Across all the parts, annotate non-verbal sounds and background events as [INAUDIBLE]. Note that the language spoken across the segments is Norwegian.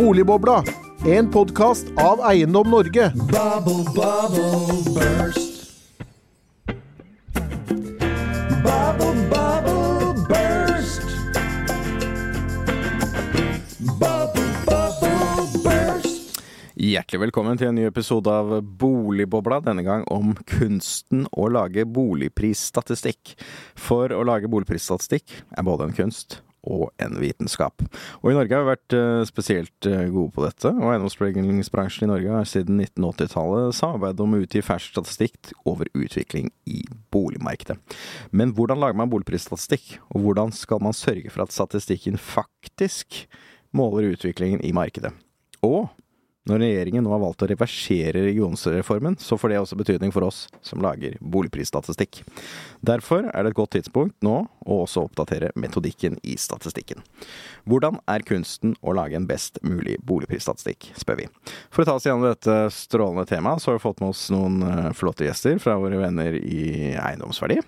Boligbobla, en podkast av Eiendom Norge. Bubble, bubble, burst. Bubble, bubble, burst. Bubble, bubble, burst. Hjertelig velkommen til en ny episode av Boligbobla, denne gang om kunsten å lage boligprisstatistikk. For å lage boligprisstatistikk er både en kunst og en vitenskap. Og i Norge har vi vært eh, spesielt eh, gode på dette, og eiendomsmeglingsbransjen i Norge har siden 1980-tallet samarbeidet om å utgi fersk statistikk over utvikling i boligmarkedet. Men hvordan lager man boligprisstatistikk, og hvordan skal man sørge for at statistikken faktisk måler utviklingen i markedet? Og når regjeringen nå har valgt å reversere regionsreformen, så får det også betydning for oss som lager boligprisstatistikk. Derfor er det et godt tidspunkt nå å også oppdatere metodikken i statistikken. Hvordan er kunsten å lage en best mulig boligprisstatistikk, spør vi. For å ta oss gjennom dette strålende temaet, så har vi fått med oss noen eh, flotte gjester fra våre venner i Eiendomsverdi.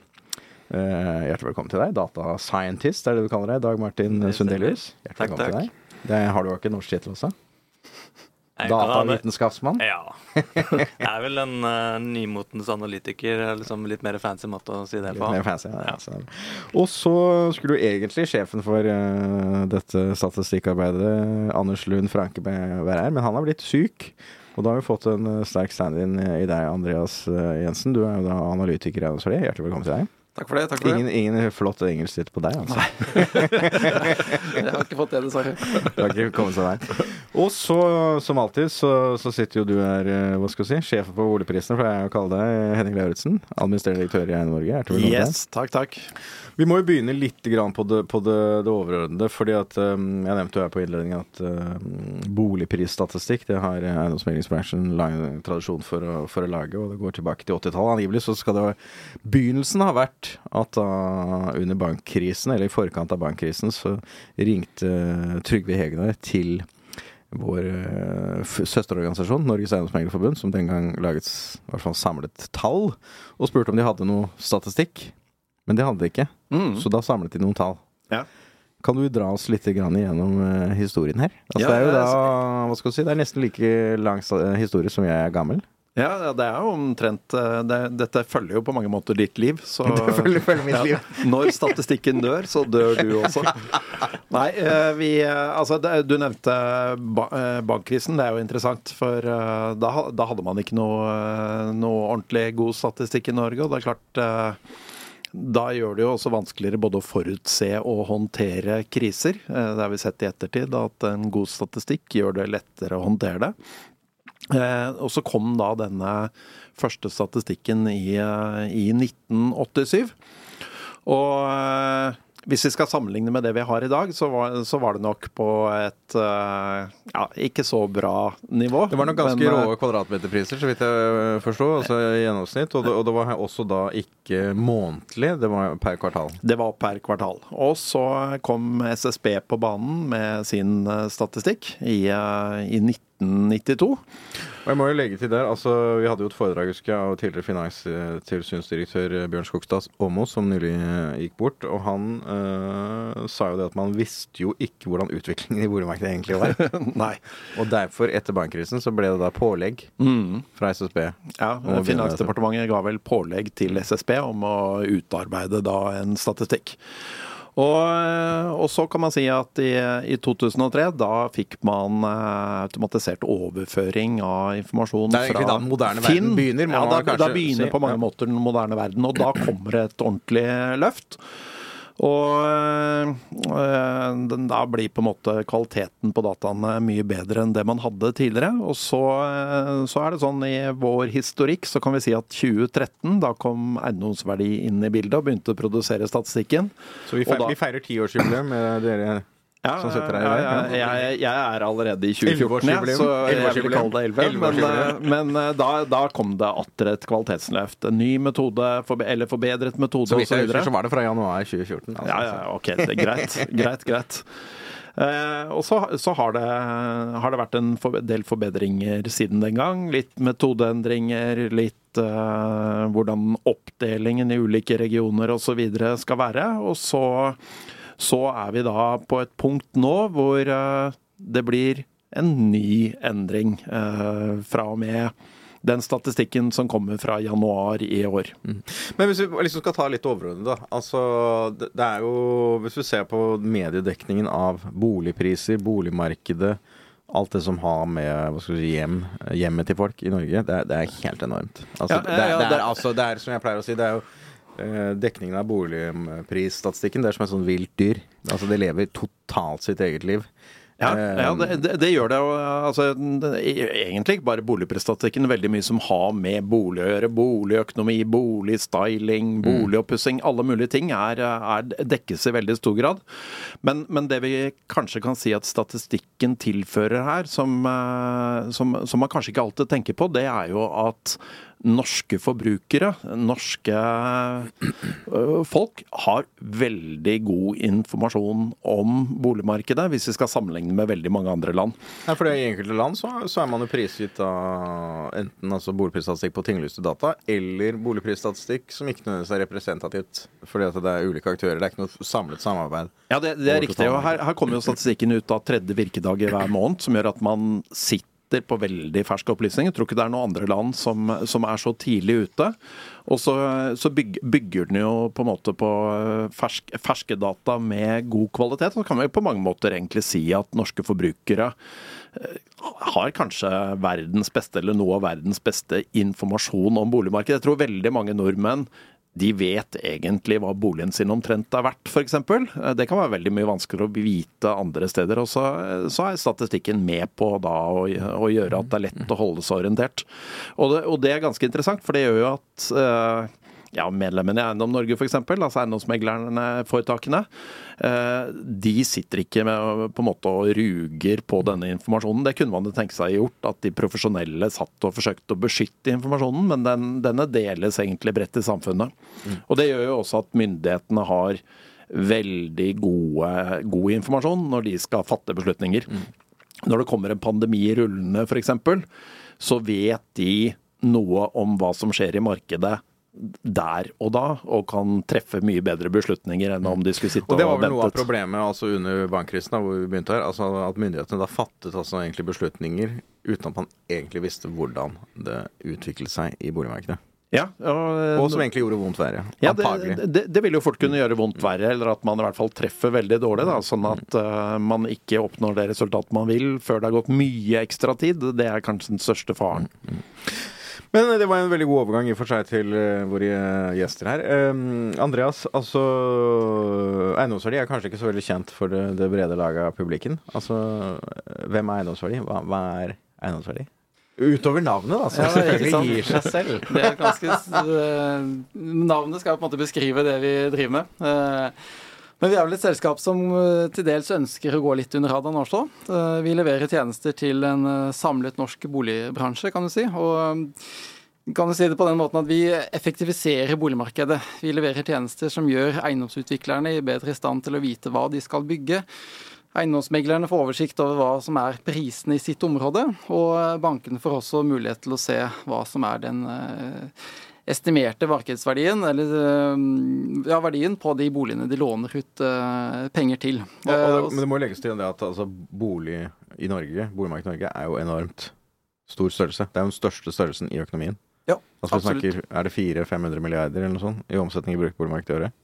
Eh, Hjertelig velkommen til deg. Data scientist er det du kaller deg. Dag Martin. Sundelius. Hjertelig Takk, velkommen til deg. Det har du jo ikke norsk tittel også? Datavitenskapsmann? Ja. Jeg er vel en uh, nymotens analytiker. Liksom litt mer fancy måte å si det Litt mer fancy, ja. Ja. Og så skulle jo egentlig sjefen for uh, dette statistikkarbeidet, Anders Lund Franke, være her, men han har blitt syk. Og da har vi fått en eh, sterk stand-in i deg, Andreas eh, Jensen. Du er jo da analytiker Eiendomsverdi. Hjertelig velkommen til deg. Takk for det. takk for Ingen, ingen flott engelsk tittel på deg, altså. det. [LAUGHS] Jeg har ikke fått det, dessverre. Du har ikke kommet så langt. Og så, som alltid, så, så sitter jo du her, eh, hva skal vi si, sjefen på boligprisene, for jeg å kalle deg Henning Lauritzen. Administrerende direktør i Eiendom Norge. Hjertelig velkommen deg. Yes, takk, takk. Vi må jo begynne litt på det, på det, det overordnede. fordi at um, Jeg nevnte jo her på innledningen at um, boligprisstatistikk det har eiendomsmeglingsbransjen lang tradisjon for å, for å lage, og det går tilbake til 80-tallet. Angivelig så skal det Begynnelsen har vært at da under bankkrisen, eller i forkant av bankkrisen, så ringte Trygve Hegnar til vår eh, søsterorganisasjon, Norges Eiendomsmeglerforbund, som den gang laget i hvert fall samlet tall, og spurte om de hadde noe statistikk. Men det hadde de ikke, Mm. så da samlet de noen tall. Ja. Kan du dra oss litt gjennom eh, historien her? Altså, Ja, det er jo da, hva skal du si, det er nesten like lang historie som jeg er gammel. Ja, ja, det er jo omtrent eh, det, Dette følger jo på mange måter ditt liv. Så, [LAUGHS] Det følger- følger mitt liv. Når statistikken dør, så dør du også. [LAUGHS] Nei, eh, vi eh, Altså, det, du nevnte eh, bankkrisen. Det er jo interessant, for eh, da, da hadde man ikke noe, eh, noe ordentlig god statistikk i Norge, og det er klart eh, da gjør det jo også vanskeligere både å forutse og håndtere kriser. Eh, Det har vi sett i ettertid, at en god statistikk gjør det lettere å håndtere det. Eh, og så kom da denne første statistikken i, eh, i 1987. Og hvis vi skal sammenligne med det vi har i dag, så var, så var det nok på et eh, ja, ikke så bra nivå. Det var nok ganske Men, eh, rå kvadratmeterpriser, så vidt jeg forsto, altså i gjennomsnitt. Og det, og det var også da ikke månedlig, det var per kvartal. Det var per kvartal. Og så kom SSB på banen med sin eh, statistikk i, eh, i 1992. Og jeg må jo legge til der, altså Vi hadde jo et foredrag husker jeg, av tidligere finanstilsynsdirektør eh, Bjørn Skogstad Åmo, som nylig eh, gikk bort. Og han øh, sa jo det at man visste jo ikke hvordan utviklingen i boligmarkedet egentlig var. [LAUGHS] Nei. og derfor, etter bankkrisen, så ble det da pålegg Mm. fra SSB. Ja, Finansdepartementet ga vel pålegg til SSB om å utarbeide da en statistikk. Og, eh, og så kan man si at i, i 2003 da fikk man eh, automatisert overføring av informasjon Det er egentlig fra da den moderne verden Finn. begynner, Ja, da, da begynner på mange måter den moderne verden, og da kommer et ordentlig løft. Og øh, den, da blir på en måte kvaliteten på dataene mye bedre enn det man hadde tidligere. Og så, øh, så er det sånn i vår historikk så kan vi si at 2013, da kom eiendomsverdi inn i bildet og begynte å produsere statistikken. Så vi feirer, da- vi feirer tiårsjubileum med dere som setter deg i ja, dag. ja, jeg, jeg er allerede i 2014, ja, så jeg vil kalle det 11. Men, men øh, da, da kom det atter et kvalitetsløft. En ny metode, forbe- eller forbedret metode Så osv. vidt jeg husker, så var det fra januar 2014. Altså. Ja, ja, ok, det er greit. greit, greit. Eh, og så, så har, det, har det vært en for, del forbedringer siden den gang. Litt metodeendringer, litt eh, hvordan oppdelingen i ulike regioner osv. skal være. Og så, så er vi da på et punkt nå hvor eh, det blir en ny endring eh, fra og med den statistikken som kommer fra januar i år. Men hvis vi liksom skal ta litt overordnet, da. Altså, det, er jo Hvis vi ser på mediedekningen av boligpriser, boligmarkedet, alt det som har med hva skal vi si, hjem, hjemmet til folk i Norge, det er, det er helt enormt. Altså, Ja, ja, det, er, det, er, altså, det er som jeg pleier å si, det er jo Dekningen av boligprisstatistikken det er som et sånn vilt dyr. Altså Det lever totalt sitt eget liv. Ja, Eh, ja det, det, det gjør det. Altså, egentlig ikke bare boligprisstatistikken. Veldig mye som har med bolig å gjøre. Boligøkonomi, boligstyling, boligoppussing. Alle mulige ting er, er dekkes i veldig stor grad. Men, men det vi kanskje kan si at statistikken tilfører her, som, eh, som, som man kanskje ikke alltid tenker på, det er jo at norske forbrukere, norske øh, folk, har veldig god informasjon om boligmarkedet, hvis vi skal sammenligne med veldig mange andre land. Ja, for I enkelte land så, så er man jo prisgitt av enten altså boligprisstatistikk på tinglyste data, eller boligprisstatistikk som ikke nødvendigvis er representativt, fordi at det er ulike aktører. Det er ikke noe samlet samarbeid. Ja, det, det er riktig. og her, her kommer jo statistikken ut av tredje virkedag i hver måned, som gjør at man sitter på veldig ferske opplysninger. Jeg tror ikke det er noen andre land som, som er så tidlig ute. Og så, så bygger, bygger den jo på en måte på fersk, ferske data med god kvalitet. Så kan vi på mange måter egentlig si at norske forbrukere eh, har kanskje verdens beste, eller noe av verdens beste informasjon om boligmarkedet. Jeg tror veldig mange nordmenn de vet egentlig hva boligen sin omtrent er verdt, f.eks. Det kan være veldig mye vanskeligere å vite andre steder. Og så, så er statistikken med på da å, å gjøre at det er lett å holde seg orientert. Og det, og det er ganske interessant, for det gjør jo at eh, ja, medlemmene i Eiendom Norge f.eks., altså eiendomsmeglerne, foretakene, eh, de sitter ikke med på en måte og ruger på denne informasjonen. Det kunne man tenke seg gjort, at de profesjonelle satt og forsøkte å beskytte informasjonen, men den, denne deles egentlig bredt i samfunnet. Og det gjør jo også at myndighetene har veldig gode, god informasjon når de skal fatte beslutninger. Når det kommer en pandemi rullende f.eks., så vet de noe om hva som skjer i markedet der og da, og kan treffe mye bedre beslutninger enn om de skulle sitte Og og, det var vel noe av problemet altså under bankkrisen, hvor vi begynte her. Altså At myndighetene da fattet altså egentlig beslutninger uten at man egentlig visste hvordan det utviklet seg i boligmarkedet. Ja, og, Og som egentlig gjorde vondt verre. ja, Antagelig. det, det, det vil jo fort kunne gjøre vondt verre, eller at man i hvert fall treffer veldig dårlig. Da, sånn at uh, man ikke oppnår det resultatet man vil før det har gått mye ekstra tid. Det er kanskje den største faren. Men det var en veldig god overgang i for seg til eh, våre eh, gjester her. Um, Andreas, altså Eiendomsverdi er kanskje ikke så veldig kjent for det, det brede laget av publikum. Altså, hvem er eiendomsverdi? Hva, hva er eiendomsverdi? Utover navnet, da, som Ja, selvfølgelig gir seg selv. Det er ganske eh, Navnet skal på en måte beskrive det vi driver med. Men vi er vel et selskap som eh, til dels ønsker å gå litt under radaren også. Eh, Vi leverer tjenester til en eh, samlet norsk boligbransje, kan du si. Og kan du si det på den måten at Vi effektiviserer boligmarkedet. Vi leverer tjenester som gjør eiendomsutviklerne i bedre stand til å vite hva de skal bygge. Eiendomsmeglerne får oversikt over hva som er prisene i sitt område, og bankene får også mulighet til å se hva som er den estimerte markedsverdien, eller eh, ja, verdien på de boligene de låner ut eh, penger til. Og, og det, Eh, men det må legges til det at altså, bolig i Norge, boligmarkedet i Norge er jo enormt stor størrelse. Det er jo den største størrelsen i økonomien. Ja, Altså, absolutt. snakker, er det 400-500 milliarder eller noe sånt i omsetning i brukt boligmarked i året?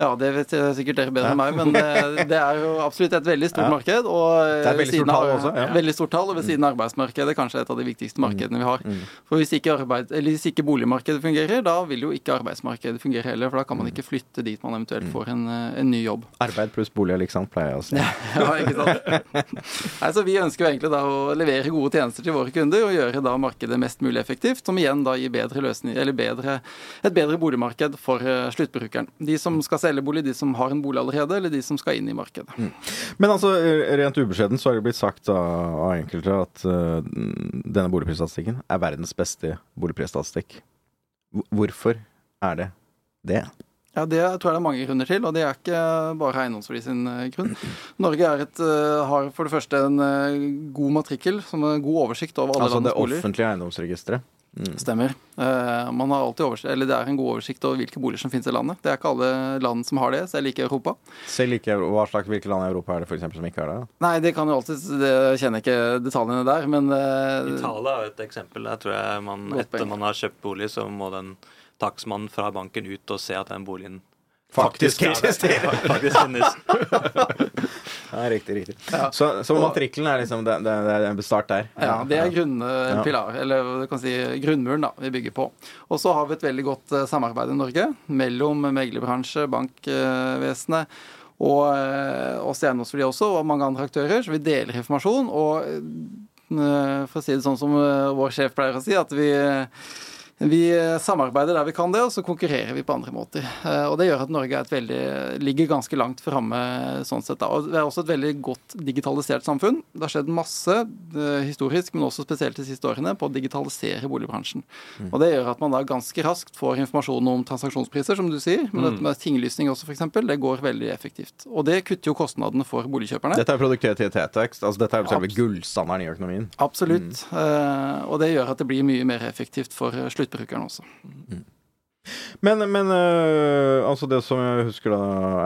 Ja, det vet jeg sikkert dere bedre enn meg, men det, det er jo absolutt et veldig stort marked. Og Det er veldig stort av- tall også, ja. Veldig stort tall, og ved siden av arbeidsmarkedet kanskje et av de viktigste markedene vi har. Mm. For hvis ikke, arbeid, eller hvis ikke boligmarkedet fungerer, da vil jo ikke arbeidsmarkedet fungere heller, for da kan Mm. man ikke flytte dit man eventuelt får en, eh, en ny jobb. Arbeid pluss bolig er lik sant, pleier jeg å si. Ja, [LAUGHS] ikke sant? [LAUGHS] Nei, så Vi ønsker jo egentlig da å levere gode tjenester til våre kunder og gjøre da markedet mest mulig effektivt, som igjen da gir bedre løsning, eller bedre, et bedre boligmarked for eh, sluttbrukeren. De som skal selge bolig, de som har en bolig allerede, eller de som skal inn i markedet. Men altså, rent ubeskjedent så har det blitt sagt av, av enkelte at uh, denne boligprisstatistikken er verdens beste boligprisstatistikk. Hvorfor er det det? Ja, Det tror jeg det er mange grunner til, og det er ikke bare eiendomsverdi sin eh, grunn. Norge et, eh, har for det første en god matrikkel, som har god oversikt over alle Altså det landets boliger. offentlige eiendomsregisteret. Stemmer. Eh, man har alltid oversikt, eller Det er en god oversikt over hvilke boliger som finnes i landet. Det er ikke alle land som har det, selv ikke Europa. Selv ikke Hva slags hvilke land i Europa er det for eksempel, som ikke har det? Nei, det kan jo alltid Det kjenner jeg ikke detaljene der, men eh, Italia er jo et eksempel. Der tror jeg man, etter man har kjøpt bolig, så må den takstmannen fra banken ut og se at den boligen Faktisk eksisterer! faktisk finnes. [LAUGHS] Ja, riktig, riktig. Så, så matrikkelen er liksom det, det, det er en start der? Ja, det er grunnpilar, Ja. eller du kan si grunnmuren da, vi bygger på. Og så har vi et veldig godt eh, samarbeid i Norge mellom meglerbransje, bankvesenet og oss i Eiendomsverdi også, og mange andre aktører. Så vi deler informasjon. Og eh, for å si det sånn som eh, vår sjef pleier å si, at vi vi samarbeider der vi kan det, og så konkurrerer vi på andre måter. Eh, Og Det gjør at Norge er et veldig, ligger ganske langt framme sånn sett. da. Og Det er også et veldig godt digitalisert samfunn. Det har skjedd masse eh, historisk, men også spesielt de siste årene, på å digitalisere boligbransjen. Og Det gjør at man da ganske raskt får informasjon om transaksjonspriser, som du sier. Men dette med tinglysning også, f.eks., det går veldig effektivt. Og det kutter jo kostnadene for boligkjøperne. Dette er produktivitetstekst. Altså, dette er jo selve gullstandarden i økonomien. Absolutt. Eh, og det gjør at det blir mye mer effektivt for eh, sluttbrukeren også. Men, men øh, altså det som jeg husker da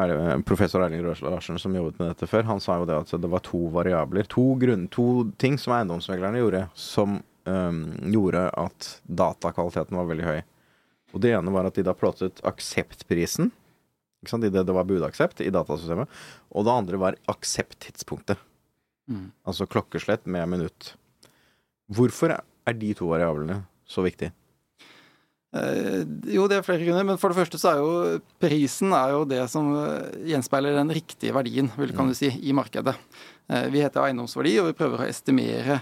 er professor Erling Larsen som jobbet med dette før, han sa jo det at det var to variabler, to, grunn, to ting som eiendomsmeglerne gjorde, som øhm, gjorde at datakvaliteten var veldig høy. Og det ene var at de da plottet akseptprisen, ikke sant, det det var budaksept i datasystemet, og det andre var aksepttidspunktet. Mm. Altså klokkeslett med minutt. Hvorfor er de to variablene så viktige? Eh, jo, det er flere grunner, men for det første så er jo prisen er jo det som eh, gjenspeiler den riktige verdien, vil kan du si, i markedet. Eh, vi heter eiendomsverdi, og vi prøver å estimere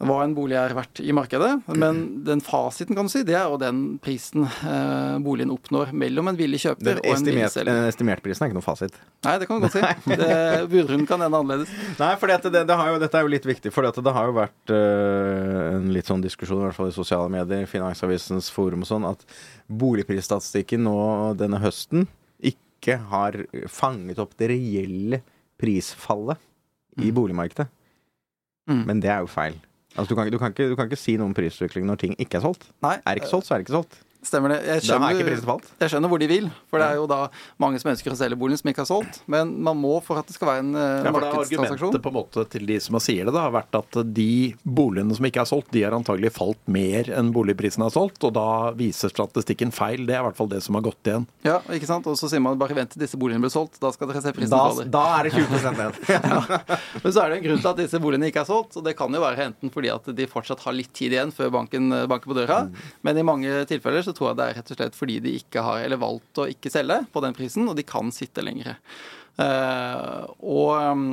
hva en bolig er verdt i markedet. Men den fasiten, kan du si, det er jo den prisen eh, boligen oppnår mellom en villig kjøper og en villig selger. den estimerte prisen er ikke noe fasit. Nei, det kan du godt si. [LAUGHS] Det, Budrunden kan ende annerledes. Nei, for det, det, jo, dette er jo litt viktig. For det har jo vært øh, en litt sånn diskusjon, i hvert fall i sosiale medier, Finansavisens forum og sånn, at boligprisstatistikken nå denne høsten ikke har fanget opp det reelle prisfallet i boligmarkedet. Mm. Men det er jo feil. Altså, du, kan, du, kan ikke, du kan ikke si noe om prisutvikling når ting ikke er solgt. Nei, Er det ikke solgt, så er det ikke solgt. Stemmer det. Jeg skjønner, jeg skjønner hvor de vil, for det er jo da mange som ønsker å selge boligen som ikke har solgt. Men man må, for at det skal være en eh, Ja, markedstransaksjon Argumentet på en måte til de som sier det, da, har vært at de boligene som ikke er solgt, de har antagelig falt mer enn boligprisen har solgt, og da viser statistikken feil. Det er i hvert fall det som har gått igjen. Ja, ikke sant? Og så sier man bare vent til disse boligene blir solgt, da skal dere se prisen Da, faller. da er det 20 ned. [LAUGHS] Men så er det en grunn til at disse boligene ikke er solgt, og det kan jo være enten fordi at de fortsatt har litt tid igjen før banken eh, banker på døra, men i mange tilfeller så tror jeg det er rett og slett fordi de ikke har, eller valgt å ikke selge på den prisen, og de kan sitte lengre. Eh, og um,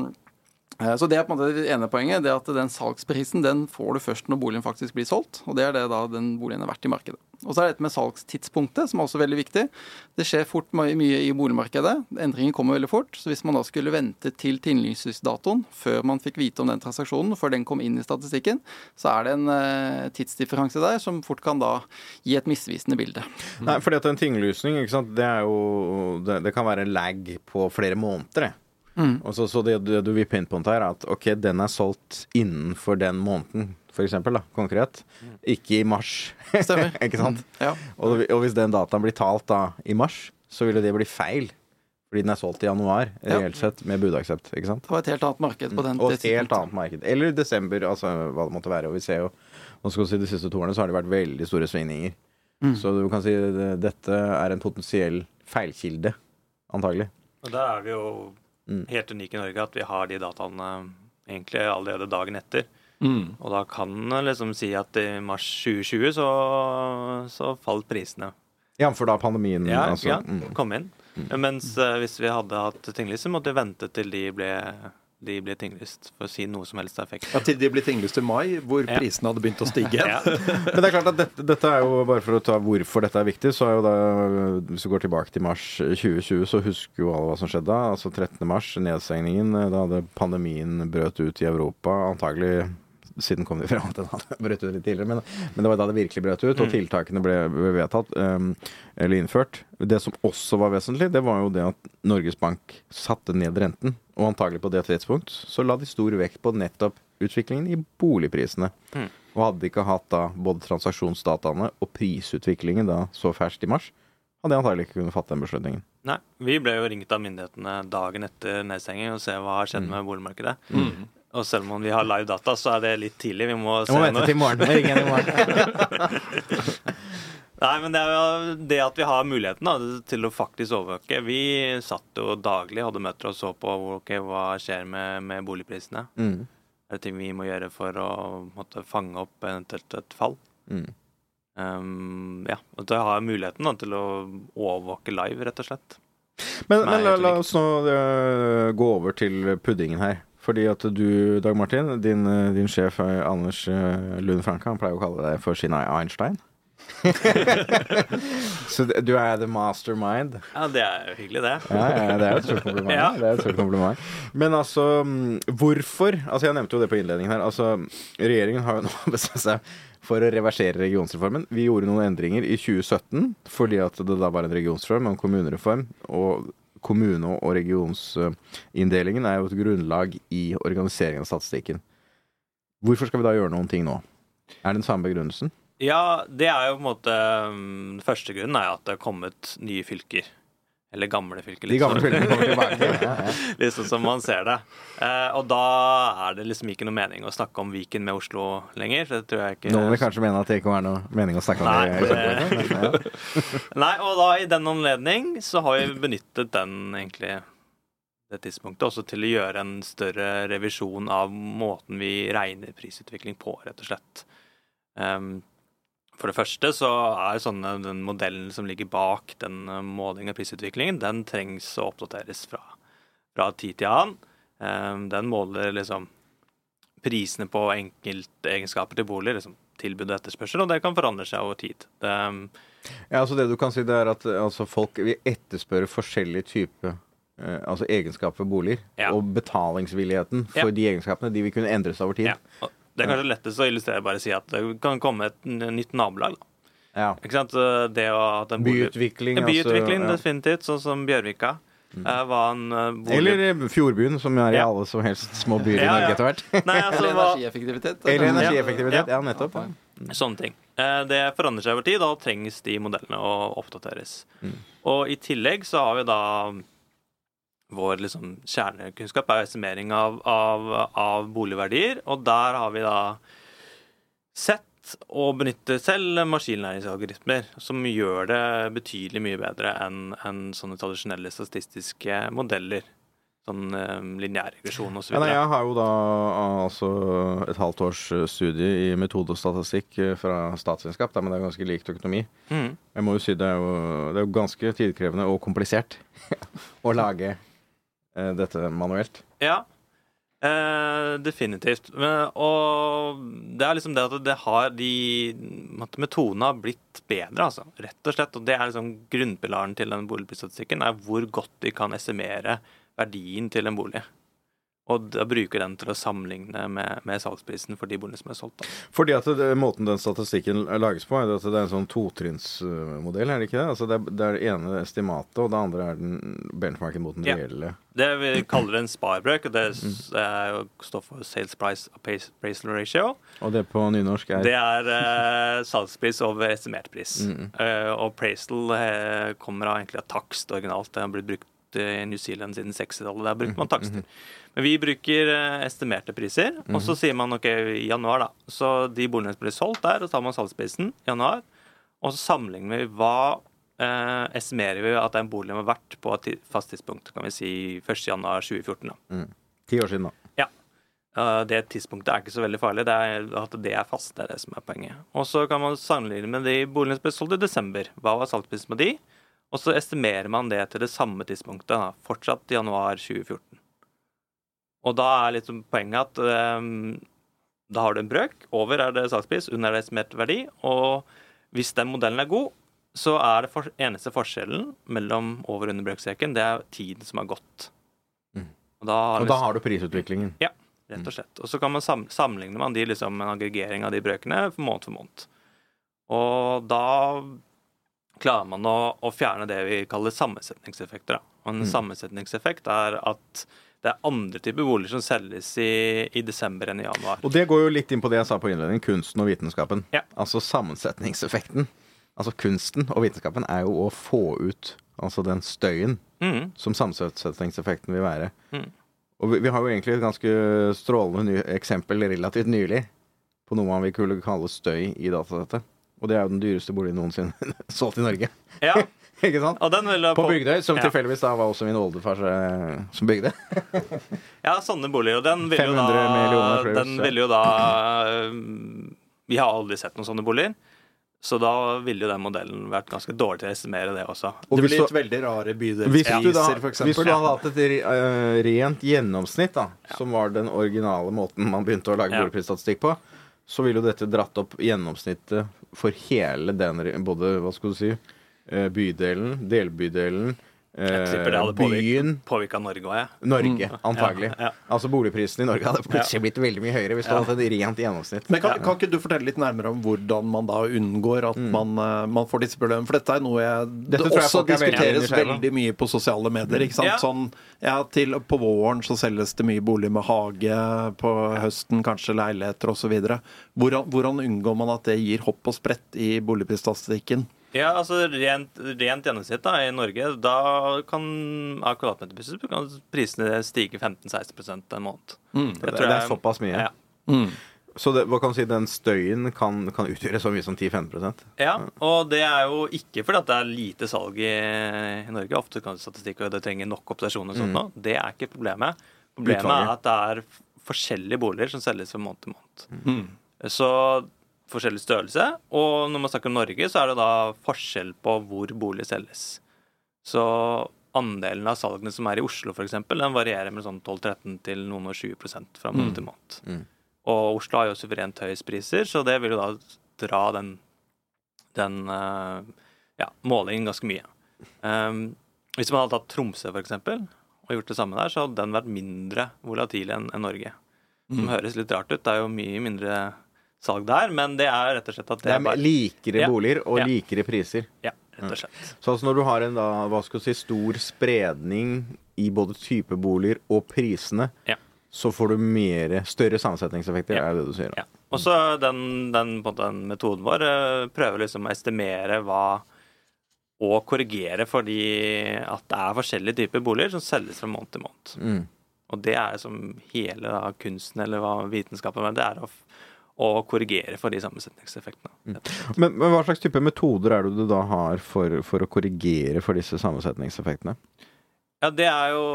så Det er på en måte det ene poenget. det at Den salgsprisen den får du først når boligen faktisk blir solgt. og Det er det da den boligen er verdt i markedet. Og Så er det dette med salgstidspunktet, som er også veldig viktig. Det skjer fort mye i boligmarkedet. Endringen kommer veldig fort. så Hvis man da skulle vente til tinglysningsdatoen før man fikk vite om den transaksjonen, før den kom inn i statistikken, så er det en eh, tidsdifferanse der som fort kan da gi et misvisende bilde. Nei, fordi at en tinglysning, det jo Det, det kan være lag på flere måneder, det. Og så, så det, det du vil pinpointe her, er at ok, den er solgt innenfor den måneden, for eksempel, da, konkret. Ikke i mars. [LAUGHS] Stemmer. [LAUGHS] ikke sant? Ja. Og, og hvis den dataen blir talt da i mars, så ville det bli feil. Fordi den er solgt i januar, Ja. reelt sett, med budaksept. ikke sant? Det var et helt annet marked på den Og et helt annet marked. Eller desember, altså hva det måtte være. Og vi ser jo nå skal vi si De siste to årene så har det vært veldig store svingninger. Så du kan si det, dette er en potensiell feilkilde, antagelig. Og der er vi jo Mm. helt unik i Norge, at vi har de dataene egentlig allerede dagen etter. Og da kan en liksom si at i mars 2020 så, så falt prisene. Ja, for da pandemien. Ja, altså. ja Mm. kom inn. Mens eh, hvis vi hadde hatt tinglyst, så måtte vi vente til de ble, de ble tinglyst for å si noe som helst effekt. Ja, til de ble tinglyst i mai, hvor Ja. prisene hadde begynt å stige. [LAUGHS] Ja. [LAUGHS] Men det er klart at dette, dette er jo, bare for å ta hvorfor dette er viktig, så er jo da Hvis du går tilbake til mars 2020, så husker jo alle hva som skjedde da. Altså 13. mars, nedstengningen. Da hadde pandemien brøt ut i Europa. Antagelig siden kom de fram til at den hadde [LAUGHS] brøt ut litt tidligere, men, men det var da det virkelig brøt ut, og tiltakene ble, vedtatt, um, eller innført. Det som også var vesentlig, det var jo det at Norges Bank satte ned renten. Og antagelig på det tidspunkt så la de stor vekt på nettopp utviklingen i boligprisene. Og hadde de ikke hatt da både transaksjonsdataene og prisutviklingen da så ferskt i mars, hadde de antagelig ikke kunnet fatte den beslutningen. Nei, vi ble jo ringt av myndighetene dagen etter nedstenging og se hva har skjedd med boligmarkedet. Og selv om vi har live data, så er det litt tidlig. Vi må må vente til i morgen. Vi ringer i morgen. [LAUGHS] Nei, men det er jo det at vi har muligheten da, til å faktisk overvåke. Vi satt jo daglig, hadde møter og så på okay, hva skjer med, med boligprisene. Mm. Er det ting vi må gjøre for å måtte, fange opp eventuelt et fall? Mm. Um, ja, og da har jeg muligheten da, til å overvåke live, rett og slett. Men, men la, la oss nå uh, gå over til puddingen her. Fordi at du, Dag Martin, din, øh, din sjef øh, Anders øh, Lund Franke, han pleier å kalle deg for sin Einstein. [LAUGHS] Så du er the mastermind. Ja, det er jo hyggelig, det. Ja, ja, det er jo et stort kompliment. Ja. Det er et stort kompliment. Men altså, mm, hvorfor Altså, jeg nevnte jo det på innledningen her. Altså, regjeringen har jo nå [LAUGHS] bestemt seg for å reversere regionsreformen. Vi gjorde noen endringer i 2017 fordi at det da var en regionsreform og en kommunereform. Og kommune- og regionsinndelingen er jo et grunnlag i organiseringen av statistikken. Hvorfor skal vi da gjøre noen ting nå? Er det den samme begrunnelsen? Ja, det er jo på en måte um, Første grunnen er at det er kommet nye fylker. Eller gamle fylker. De gamle fylkene kommer tilbake. [LAUGHS] Ja, ja. sånn som man ser det. Eh, og da er det liksom ikke noe mening å snakke om Viken med Oslo lenger. Det tror jeg ikke Noen vil kanskje mene at det ikke er noe mening å snakke om Nei, det. det-. [LAUGHS] Nei, og da i den anledning så har vi benyttet den egentlig det tidspunktet også til å gjøre en større revisjon av måten vi regner prisutvikling på, rett og slett. Um, for det første så er sånne, den modellen som ligger bak den uh, målingen av prisutviklingen, den trengs å oppdateres fra, fra tid til annen. Um, den måler liksom prisene på enkeltegenskaper til bolig, liksom tilbud og etterspørsel, og det kan forandre seg over tid. Det, um, Ja, altså Det du kan si, det er at altså, folk vil etterspørre forskjellige typer eh, altså egenskaper ved boliger. Ja. Og betalingsvilligheten for Ja. de egenskapene de vil kunne endres over tid. Ja. Det er kanskje lettest å illustrere bare å si at det kan komme et nytt nabolag. da. Ja. Ikke sant? Det å at en bolig- Byutvikling, En byutvikling, altså. definitivt. Sånn som Bjørvika. Mm. var en eh, Ja. bolig... Eller eh, Fjordbyen, som er i Ja. alle som helst små byer i Ja, Norge etter hvert. Nei, altså, [LAUGHS] Eller energieffektivitet. Eller energieffektivitet. Ja, nettopp. Ja. Sånne ting. Eh, Det forandrer seg over tid, da trengs de modellene å oppdateres. Og i tillegg så har vi da vår liksom kjernekunnskap er estimering av, av, av boligverdier, og der har vi da sett og benytter selv maskinlæringsalgoritmer, som gjør det betydelig mye bedre enn enn sånne tradisjonelle statistiske modeller. Sånn um, lineær regresjon osv. Ja, jeg har jo da altså et halvt års eh, studie i metodestatistikk eh, fra statsvitenskap, men det er ganske likt økonomi. Mm. Jeg må jo si det er jo, det er jo ganske tidkrevende og komplisert [LAUGHS] å lage eh, dette manuelt. Ja, eh, definitivt. Men, og det er liksom det at det har de Metodene har blitt bedre, altså. Rett og slett. Og det er liksom grunnpilaren til den boligprisstatistikken, er hvor godt de kan estimere verdien til en bolig. Og da bruker den til å sammenligne med, med salgsprisen for de boligene som er solgt. Da. Fordi at det, måten den statistikken lages på, er at det er en sånn totrinnsmodell, er det ikke det? Altså det, er, det er det ene estimatet, og det andre er den benchmarken mot den Ja. reelle. Det vi kaller en sparbrøk, og det er jo- står for Sales Price Appraisal Ratio. Og det på nynorsk er Det er eh, salgspris over estimert pris. Eh, og appraisal eh, kommer av egentlig av takst originalt. Det har blitt brukt i New Zealand siden 60-tallet. Der bruker man takster. Men vi bruker eh, estimerte priser, og så sier man OK, i januar, da. Så de boligene som blir solgt der, og så tar man salgsprisen i januar, og så sammenligner vi hva eh, estimerer vi at den boligen var verdt på et fast tidspunkt. Kan vi si 1. januar 2014, da. ti år siden, da. Ja. Eh, Det tidspunktet er ikke så veldig farlig. Det er at det er fast, det er det som er poenget. Og så kan man sammenligne med de boligene som ble solgt i desember. Hva var salgsprisen på de? Og så estimerer man det til det samme tidspunktet, da, fortsatt i januar 2014. Og da er liksom poenget at um, da har du en brøk. Over er det salgspris, under er det estimert verdi. Og hvis den modellen er god, så er det for, eneste forskjellen mellom over- og underbrøkstreken, det er tiden som har gått. Og da har Og da har du prisutviklingen. ja, rett og slett. Og så kan man sam sammenligne man de liksom en aggregering av de brøkene for måned for måned. Og da klarer man å, å fjerne det vi kaller sammensetningseffekter. Da. Og en sammensetningseffekt er at det er andre typer boliger som selges i, i desember enn i januar. Og det går jo litt inn på det jeg sa på innledningen, kunsten og vitenskapen. Ja. Altså sammensetningseffekten. Altså kunsten og vitenskapen er jo å få ut altså den støyen Mm. som sammensetningseffekten vil være. Mm. Og vi, vi har jo egentlig et ganske strålende eksempel relativt nylig på noe man vil kunne kalle støy i datasettet. Og det er jo den dyreste boligen noensinne [LAUGHS] solgt i Norge. Ja, [LAUGHS] Ikke sant? og den vil da På Bygdøy, som Ja. tilfeldigvis da var også min oldefar eh, som bygde. [LAUGHS] Ja, sånne boliger. Og den vil jo 500 da, millioner den ja. vil jo da øh, Vi har aldri sett noen sånne boliger. Så da ville jo den modellen vært ganske dårlig til å estimere det også. Og Det blir litt veldig rare Hvis bydelspriser, f.eks. hvis du da hadde hatt et eh, rent gjennomsnitt, da, som var den originale måten man begynte å lage Ja. boligprisstatistikk på, så ville jo dette dratt opp gjennomsnittet for hele den, både hva skal du si, eh, bydelen, delbydelen, Jeg tipper det eh, hadde påvirket, byen, påvirket Norge òg, jeg. Norge, antagelig. Ja, ja. Altså boligprisen i Norge hadde plutselig blitt veldig mye høyere hvis du hadde et rent gjennomsnitt. Men kan, kan ikke du fortelle litt nærmere om hvordan man da unngår at man, eh, man får disse problemene? For dette er noe jeg, det jeg også folk er veldig diskuteres veldig mye på sosiale medier. ikke sant? Ja. Sånn, ja, til, På våren så selges det mye bolig med hage, på høsten kanskje leiligheter osv. Hvordan, hvordan unngår man at det gir hopp og sprett i boligprisstatistikken? Ja, altså rent, rent gjennomsnitt da, i Norge, da kan av kvadratmeterpriser kan prisene stige 15-16% en måned. Mm. Det Det, er såpass mye. Ja. Så det, hva kan du si, den støyen kan, kan utgjøre så mye som 10-15% Ja, og det er jo ikke fordi at det er lite salg i, i Norge. Ofte kan statistikk og det trenger nok observasjoner og sånt nå. Det er ikke problemet. Problemet Utvalget. er at det er forskjellige boliger som selges fra måned til måned. Mm. Så forskjellig størrelse. Og når man snakker om Norge, så er det da forskjell på hvor bolig selges. Så andelen av salgene som er i Oslo, f.eks., den varierer med sånn 12-13 til noen og 20 fra måned til måned. Mm. Og Oslo har jo suverent høyest priser, så det vil jo da dra den, den eh, ja, målingen ganske mye. Um, hvis man hadde tatt Tromsø, eksempel, og gjort det samme der, så hadde den vært mindre volatil enn enn Norge. Som høres litt rart ut. Det er jo mye mindre salg der, men det er rett og slett at Det det er bare likere Ja. boliger og Ja. likere priser. Ja, rett og slett. Så altså når du har en da, hva skal du si, stor spredning i både type boliger og prisene, Ja. så får du mer, større sammensetningseffekter, er det du sier. Ja. Og så den, den, den metoden vår eh, prøver liksom å estimere hva og korrigere fordi at det er forskjellige typer boliger som selges fra måned til måned. Mm. Og det er som hele da, kunsten eller hva vitenskapen er, det er å, å korrigere for de sammensetningseffektene. Men, men hva slags type metoder er det du da har for, for å korrigere for disse sammensetningseffektene? Ja, det er jo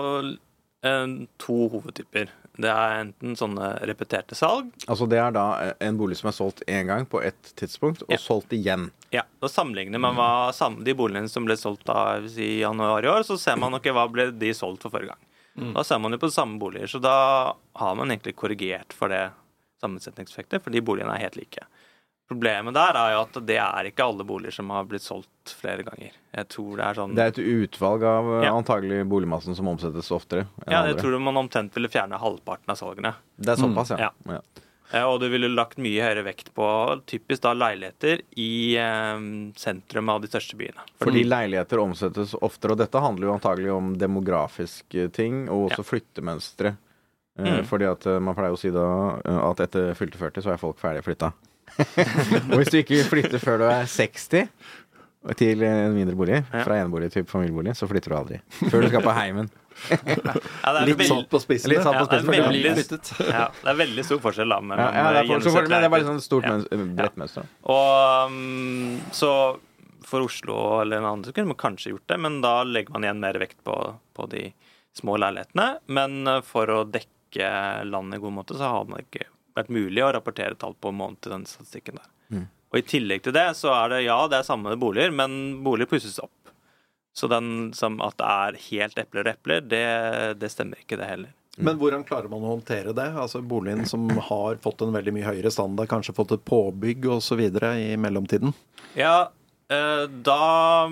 eh, to hovedtyper. Det er enten sånne repeterte salg. Altså det er da en bolig som er solgt én gang på ett tidspunkt, og Ja. solgt igjen. Ja, og Sammenligner man hva sam- de boligene som ble solgt da, i januar i år, så ser man okay, hva ble de solgt for forrige gang. Da ser man jo på samme boliger, så da har man egentlig korrigert for det sammensetningseffektet, fordi boligene er helt like. Problemet der er jo at det er ikke alle boliger som har blitt solgt flere ganger. Jeg tror det er sånn Det er et utvalg av eh, Ja. antagelig boligmassen som omsettes oftere Ja, jeg andre. tror man omtrent ville fjerne halvparten av salgene. Det er såpass, ja. Ja. ja. Eh, Og du ville lagt mye høyere vekt på typisk da leiligheter i eh, sentrum av de største byene. Fordi leiligheter omsettes oftere, og dette handler jo antagelig om demografiske ting, og også flyttemønstre. Eh, Mm. Fordi at eh, man pleier å si da eh, at etter fylte 40 så er folk ferdig flytta. [LAUGHS] og hvis du ikke flytter før du er 60 til en mindre bolig, Ja. fra enebolig til familiebolig, så flytter du aldri. Før du skal på heimen. [LAUGHS] Ja, det er Litt satt på spissen. Litt satt på er spissen. ja, det- veldig- Ja, det er veldig stor forskjell da Men, Ja, ja, det, er for, så men det er bare sånn stort Ja. bredt mønster. Og um, så for Oslo eller en annen så kunne man kanskje gjort det, men da legger man igjen mer vekt på, på de små leilighetene. Men for å dekke landet i god måte, så har det ikke vært mulig å rapportere tall på måned til den statistikken der. Mm. Og i tillegg til det så er det ja, det er samme boliger, men boliger pusses opp. Så den som at det er helt epler og epler, det, det stemmer ikke det heller. Men hvordan klarer man å håndtere det? Altså Boligen som har fått en veldig mye høyere standard, kanskje fått et påbygg osv. i mellomtiden? Ja, da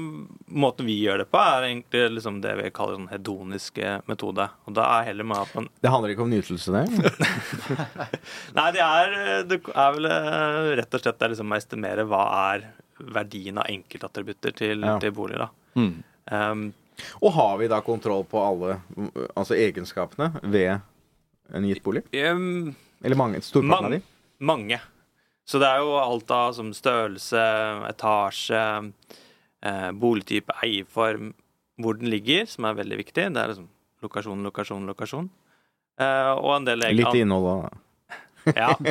Måten vi gjør det på, er egentlig liksom det vi kaller sånn hedoniske metode. Og da er heller med at man Det handler ikke om nytelse, det? [LAUGHS] Nei, det er, det er vel eh, rett og slett det er liksom å estimere hva er verdien av enkeltattributter til, Ja. til boliger. da. Mm. Um, Og har vi da kontroll på alle altså egenskapene ved en gitt bolig? Um, Eller mange? Storparten av de? Mange. Så det er jo alt av som størrelse, etasje, eh, boligtype, eierform, hvor den ligger, som er veldig viktig. Det er liksom lokasjon, lokasjon, lokasjon. Eh, og en del Litt innhold da. Ja. [LAUGHS]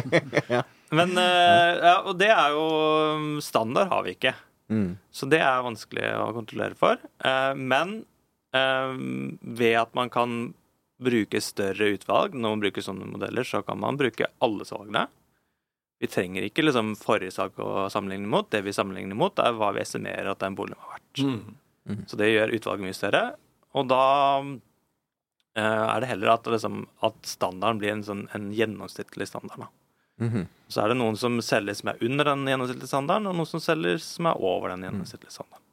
Ja. Men eh, ja, Og det er jo Standard har vi ikke. Mm. Så det er vanskelig å kontrollere for. Eh, men eh, ved at man kan bruke større utvalg når man bruker sånne modeller, så kan man bruke alle salgene. Vi trenger ikke liksom forrige sak å sammenligne mot. Det vi sammenligner mot, er hva vi estimerer at den boligen har vært. Mm. Så det gjør utvalget mye større. Og da eh, er det heller at, liksom, at standarden blir en, sånn, en gjennomsnittlig standard. Da. Mhm. Så er det noen som selger som er under den gjennomsnittlige standarden, og noen som selger som er over den gjennomsnittlige standarden.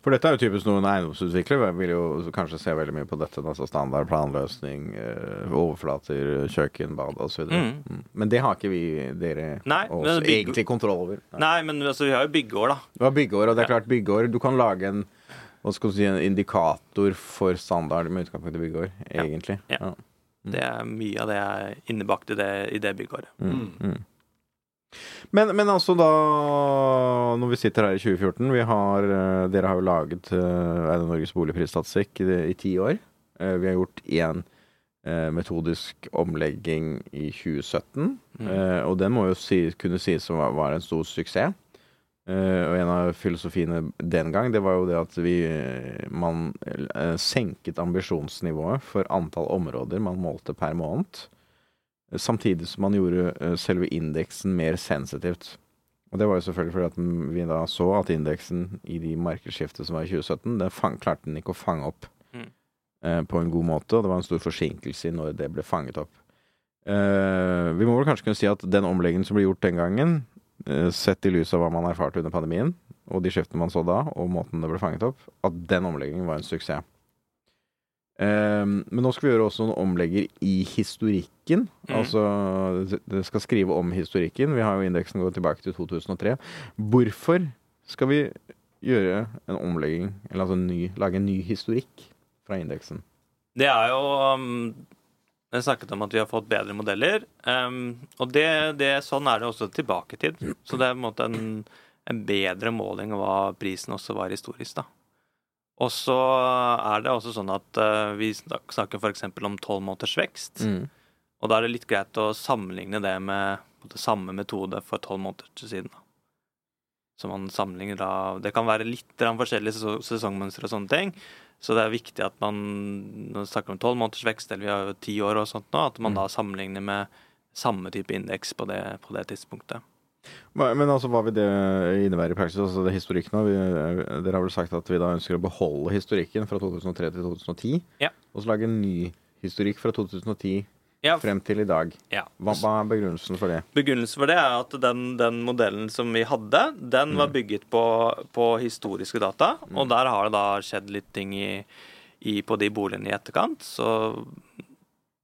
For dette er jo typisk noe en eiendomsutvikler vil jo kanskje se veldig mye på dette. Altså standard planløsning, eh, overflater, kjøkken, bad osv. Mm. Mm. Men det har ikke vi dere Nei, også bygge... egentlig kontroll over. Nei. Nei, men altså, vi har jo byggeår, da. Du har byggeår, og det er Ja. klart byggeår Du kan lage en hva skal du si, en indikator for standard med utgangspunkt i byggeår, Ja. egentlig. Ja. Det er Mye av det er innebakt i det, i det byggeåret. Mm. Men, men altså da Når vi sitter her i 2014 vi har, eh, Dere har jo laget uh, Norges boligprisstatistikk i, i ti år. Eh, vi har gjort én metodisk omlegging i 2017. Mm. Og den må jo si, kunne sies som var, var en stor suksess. Og en av filosofiene den gang, det var jo det at vi Man senket ambisjonsnivået for antall områder man målte per måned. Samtidig som man gjorde eh, selve indeksen mer sensitivt. Og det var jo selvfølgelig fordi at vi da så at indeksen i de markedsskiftene som var i 2017, den klarte den ikke å fange opp Mm. eh, på en god måte, og det var en stor forsinkelse i når det ble fanget opp. Eh, vi må vel kanskje kunne si at den omleggingen som ble gjort den gangen, eh, sett i lys av hva man erfarte under pandemien, og de skiftene man så da, og måten det ble fanget opp, at den omleggingen var en suksess. Eh, men nå skal vi gjøre også noen omlegger i historikken. Mm. Altså, det- det skal skrive om historikken. Vi har jo indeksen gått tilbake til 2003. Hvorfor skal vi gjøre en omlegging, eller altså en ny, lage en ny historikk fra indeksen? Det er jo um, Jeg snakket om at vi har fått bedre modeller. Um, og det, det, sånn er det også tilbake i tid. Så det er på en måte en, en bedre måling av hva prisen også var historisk. da. Og så er det også sånn at uh, vi snak- snakker f.eks. om tolv måneders vekst. Mm. Og da er det litt greit å sammenligne det med på en samme metode for tolv måneder til siden. Da. Så man sammenligner da Det kan være litt forskjellige seso- sesongmønstre og sånne ting. Så det er viktig at man når vi snakker om tolv måneders vekst, eller vi har jo ti år og sånt nå, at man da sammenligner med samme type indeks på på det tidspunktet. Men altså, hva vil det innebære i praksis? Altså, det historikken nå, vi, dere har vel sagt at vi da ønsker å beholde historikken fra 2003 til 2010? Ja. Og så lage en ny historikk fra 2010 Ja, frem til i dag. ja. Hva, hva er begrunnelsen for det? Begrunnelsen for det er at den, den modellen som vi hadde, den var bygget på, på historiske data. Og der har det da skjedd litt ting i, i, på de boligene i etterkant. Så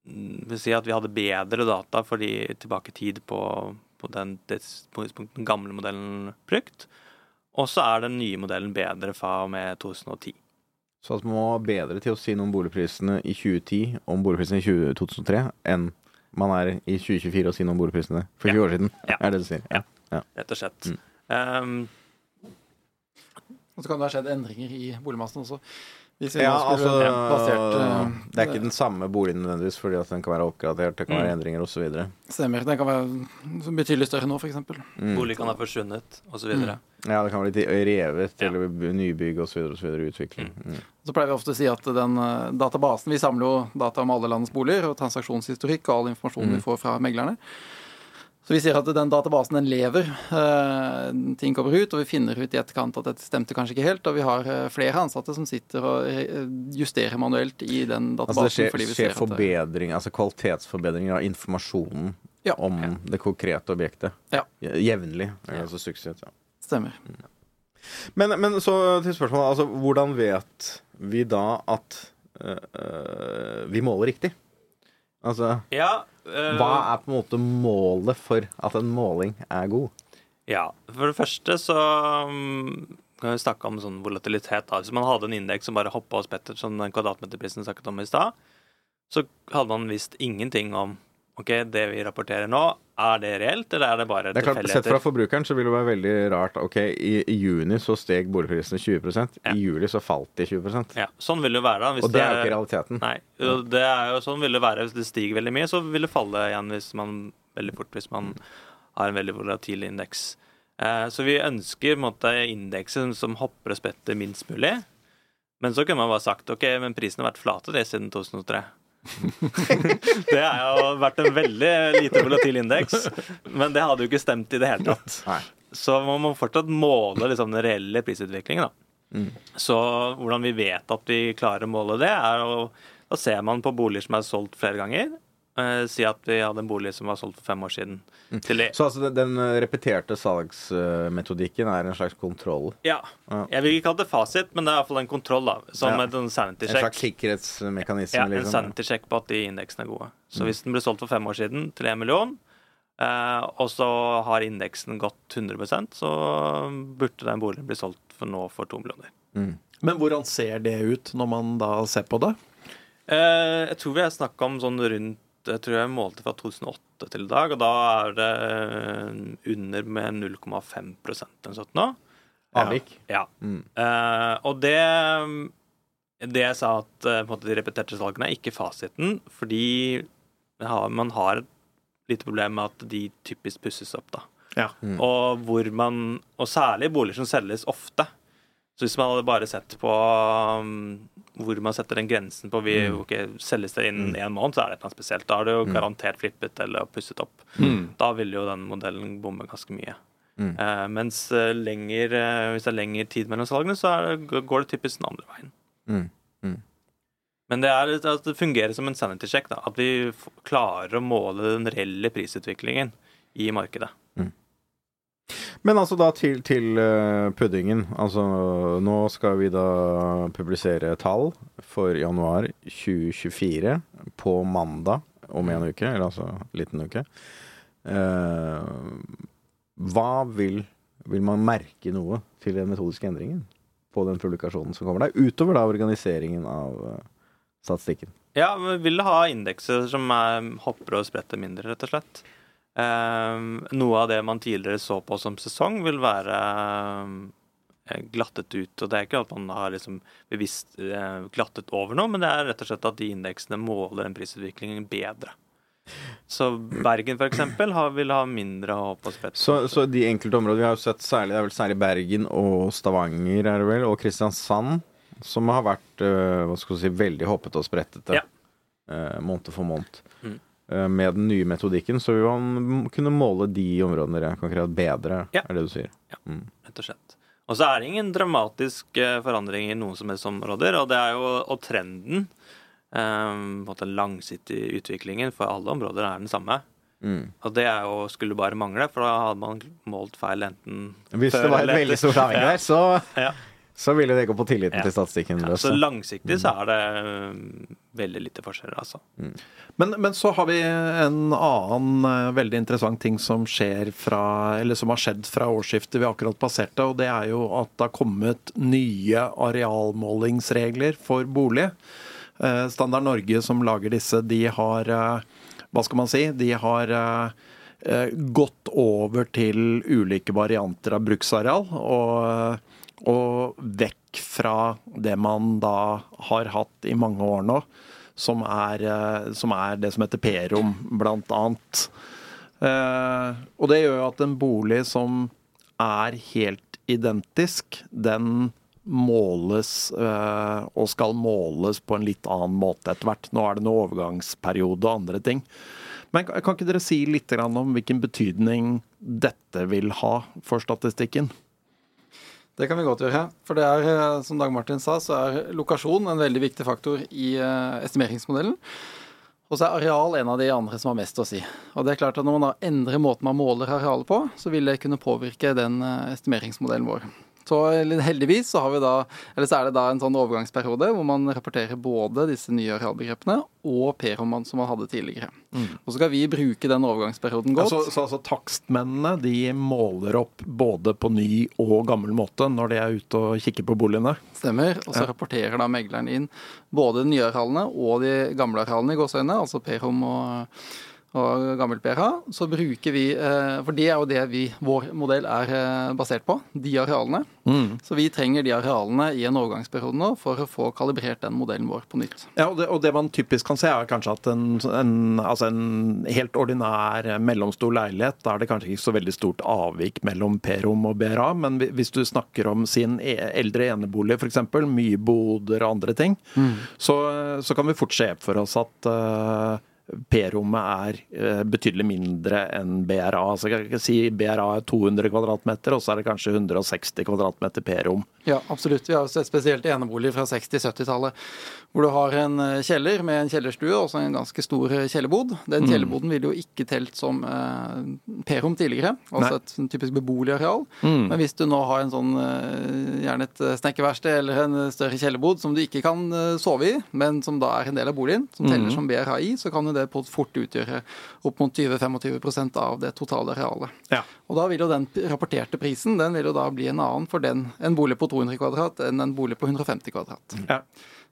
mm, vil si at vi hadde bedre data for de tilbake i tid på, på den, det tidspunktet den gamle modellen brukt. Og så er den nye modellen bedre fra og med 2010. Så at man var bedre til å si noe om boligprisene i 2010 om boligprisene i 20, 2003 enn man er i 2024 og si noe om boligprisene for 20 år siden, Ja. er det du sier? Ja. Rett og slett. Mm. Um, Og så kan det ha skjedd endringer i boligmassen også. Hvis Ja, altså basert, uh, Det er ikke den samme boligen nødvendigvis, fordi at den kan være oppgradert, det kan være Mm. endringer osv. Stemmer. Den kan være betydelig større nå, f.eks. Mm. bolig kan ha forsvunnet, osv. Mm. Ja, det kan være litt revet, Ja. eller nybygg osv. osv. Utvikling. Mm. Så pleier vi ofte å si at den eh, databasen Vi samler jo data om alle landets boliger og transaksjonshistorikk og all informasjon Mm. vi får fra meglerne. Så vi ser at den databasen den lever. Eh, ting kommer ut, og vi finner ut i etterkant at dette stemte kanskje ikke helt. Og vi har eh, flere ansatte som sitter og eh, justerer manuelt i den databasen. Altså det skjer, skjer ser forbedring, altså kvalitetsforbedringer av informasjonen Ja. om det konkrete objektet. Ja. Jevnlig. Ja. Altså suksess. Ja. Stemmer. Men, men så til spørsmålet. Altså, hvordan vet vi da at øh, vi måler riktig? Altså, Ja, øh, hva er på en måte målet for at en måling er god? Ja, for det første så kan kan vi snakke om sånn volatilitet. da. Hvis man hadde en indeks som bare hoppa og spettet, som den kvadratmeterprisen snakket om i stad, så hadde man visst ingenting om ok, det vi rapporterer nå, er det reelt, eller er det bare Det er klart, Sett fra forbrukeren så vil det være veldig rart. Ok, i, i juni så steg boligprisene 20 Ja. I juli så falt de 20% Ja, sånn vil det jo være. da. Og det er jo ikke realiteten. Nei, det er jo sånn vil det være hvis det stiger veldig mye, så vil det falle igjen hvis man, veldig fort hvis man har en veldig volatil indeks. Eh, så vi ønsker måte, indeksen som hopper og spetter minst mulig. Men så kunne man bare sagt ok, men prisen har vært flate det siden 2003. [LAUGHS] det har jo vært en veldig lite volatil indeks, men det hadde jo ikke stemt i det hele tatt. Nei. Så man må fortsatt måle liksom, den reelle prisutviklingen. da. Så hvordan vi vet at vi klarer å måle det, er å Da ser man på boliger som er solgt flere ganger. Eh, si at vi hadde en bolig som var solgt for fem år siden. Til det. Så altså den, den repeterte salgsmetodikken er en slags kontroll? Ja. Ja. Jeg vil ikke kalle det fasit, men det er iallfall en kontroll. da Som Ja. en sanity En slags check. sikkerhetsmekanisme? Ja, en liksom. sanity check på at de indeksene er gode. Så hvis den ble solgt for fem år siden til én million, uh, og så har indeksen gått 100 så burde den boligen bli solgt for nå for to millioner. Men hvordan ser det ut når man da ser på det? Uh, jeg tror vi har snakka om sånn rundt Jeg tror jeg målte fra 2008 til i dag, og da er det eh, under med 0,5 eller noe sånt nå. Avvik? Ja. Mm. Uh, og det Det jeg sa at eh, på en måte, de repeterte salgene er ikke fasiten, fordi man har et lite problem med at de typisk pusses opp, da. Ja. Og hvor man Og særlig boliger som selges ofte. Så hvis man hadde bare sett på um, hvor man setter den grensen på vi, ok, Selges det innen én måned, så er det noe spesielt. Da er det jo garantert flippet eller pusset opp. Da vil jo den modellen bomme ganske mye. Mm. Eh, mens eh, lenger, uh, hvis det er lengre tid mellom salgene, så det, går det typisk den andre veien. Mm. Mm. Men det, er, altså, det fungerer som en sanity check. Da. At vi klarer å måle den reelle prisutviklingen i markedet. Men altså da til, til eh, puddingen. Altså nå skal vi da publisere tall for januar 2024 på mandag om en uke, eller altså liten uke. Eh, hva vil Vil man merke noe til den metodiske endringen på den publikasjonen som kommer der, utover da organiseringen av eh, statistikken? Ja, vi vil ha indekser som er, hopper og spretter mindre, rett og slett. Eh, noe av det man tidligere så på som sesong, vil være eh, glattet ut. Og det er ikke at man har liksom bevisst eh, glattet over noe, men det er rett og slett at de indeksene måler den prisutviklingen bedre. Så Bergen eksempel vil ha mindre håp og spett. Så, så de enkelte områdene vi har jo sett særlig, det er vel særlig Bergen og Stavanger er det vel, og Kristiansand, som har vært eh, hva skal si, veldig hoppete og sprettete Ja. måned for måned. Mm. Eh, med den nye metodikken så vil man kunne måle de områdene dere konkret bedre, Ja. er det du sier. Ja, rett og slett. Og så er det ingen dramatisk eh, forandring i noen som helst områder, og det er jo og trenden Um, på Den langsiktige utviklingen for alle områder er den samme. Mm. Og det er jo, skulle bare mangle, for da hadde man målt feil enten Hvis før det var et veldig stort Ja. der, så, Ja. Så ville det gå på tilliten Ja. til statistikken Ja, så langsiktig så er det eh, veldig lite forskjeller, altså. Men, men så har vi en annen eh, veldig interessant ting som skjer fra, eller som har skjedd fra årsskiftet vi akkurat passerte, og det er jo at det har kommet nye arealmålingsregler for bolig. Eh, Standard Norge som lager disse, de har Hva skal man si? De har gått over til ulike varianter av bruksareal. og og vekk fra det man da har hatt i mange år nå, som er, eh, som er det som heter P-rom, blant annet. Eh, og det gjør jo at en bolig som er helt identisk, den måles eh, og skal måles på en litt annen måte etter hvert. Nå er det noe overgangsperiode og andre ting. Men kan ikke dere si litt om hvilken betydning dette vil ha for statistikken? Det kan vi godt gjøre. For det er, eh, som Dag Martin sa, så er lokasjon en veldig viktig faktor i eh, estimeringsmodellen. Og så er areal en av de andre som har mest å si. Og det er klart at når man da endrer måten man måler arealet på, så vil det kunne påvirke den eh, estimeringsmodellen vår. Så heldigvis så har vi da, eller så er det da en sånn overgangsperiode hvor man rapporterer både disse nye arealbegrepene og PROM som man hadde tidligere. Og så skal vi bruke den overgangsperioden Ja, godt. så, så altså takstmennene de måler opp både på ny og gammel måte når de er ute og kikker på boligene? Stemmer. Og så Ja. rapporterer da megleren inn både de nye arealene og de gamle arealene i gåseøynene, altså PROM og, og gammel PRA, Så bruker vi, eh, for det er jo det vi, vår modell er eh, basert på, de arealene. Så vi trenger de arealene i en overgangsperiode nå for å få kalibrert den modellen vår på nytt. Ja, og det, og det man typisk kan se, er kanskje at en, en, altså en helt ordinær eh, mellomstor leilighet, da er det kanskje ikke så veldig stort avvik mellom P-rom og BRA, men hvis du snakker om sin e eldre enebolig f.eks., mye boder og andre ting, så, så kan vi fort se for oss at eh, P-rommet er eh, betydelig mindre enn BRA. Altså, jeg kan si BRA er 200 kvm, og så er det kanskje 160 kvm P-rom. Ja, absolutt. Vi har jo sett spesielt eneboliger fra 60-70-tallet, hvor du har en eh, kjeller med en kjellerstue og så en ganske stor eh, kjellerbod. Den kjellerboden ville jo ikke telt som eh, P-rom tidligere, altså et sånn typisk beboelig areal. Men hvis du nå har en sånn, eh, gjerne et snekkerverksted eller en større kjellerbod som du ikke kan sove i, men som da er en del av boligen, som teller som BRHI, så kan jo det på- fort utgjøre opp mot 20-25% av det totale arealet. Ja. Og da vil jo den rapporterte prisen den vil jo da bli en annen for den, en bolig på 200 kvadrat enn en bolig på 150 kvadrat. Ja.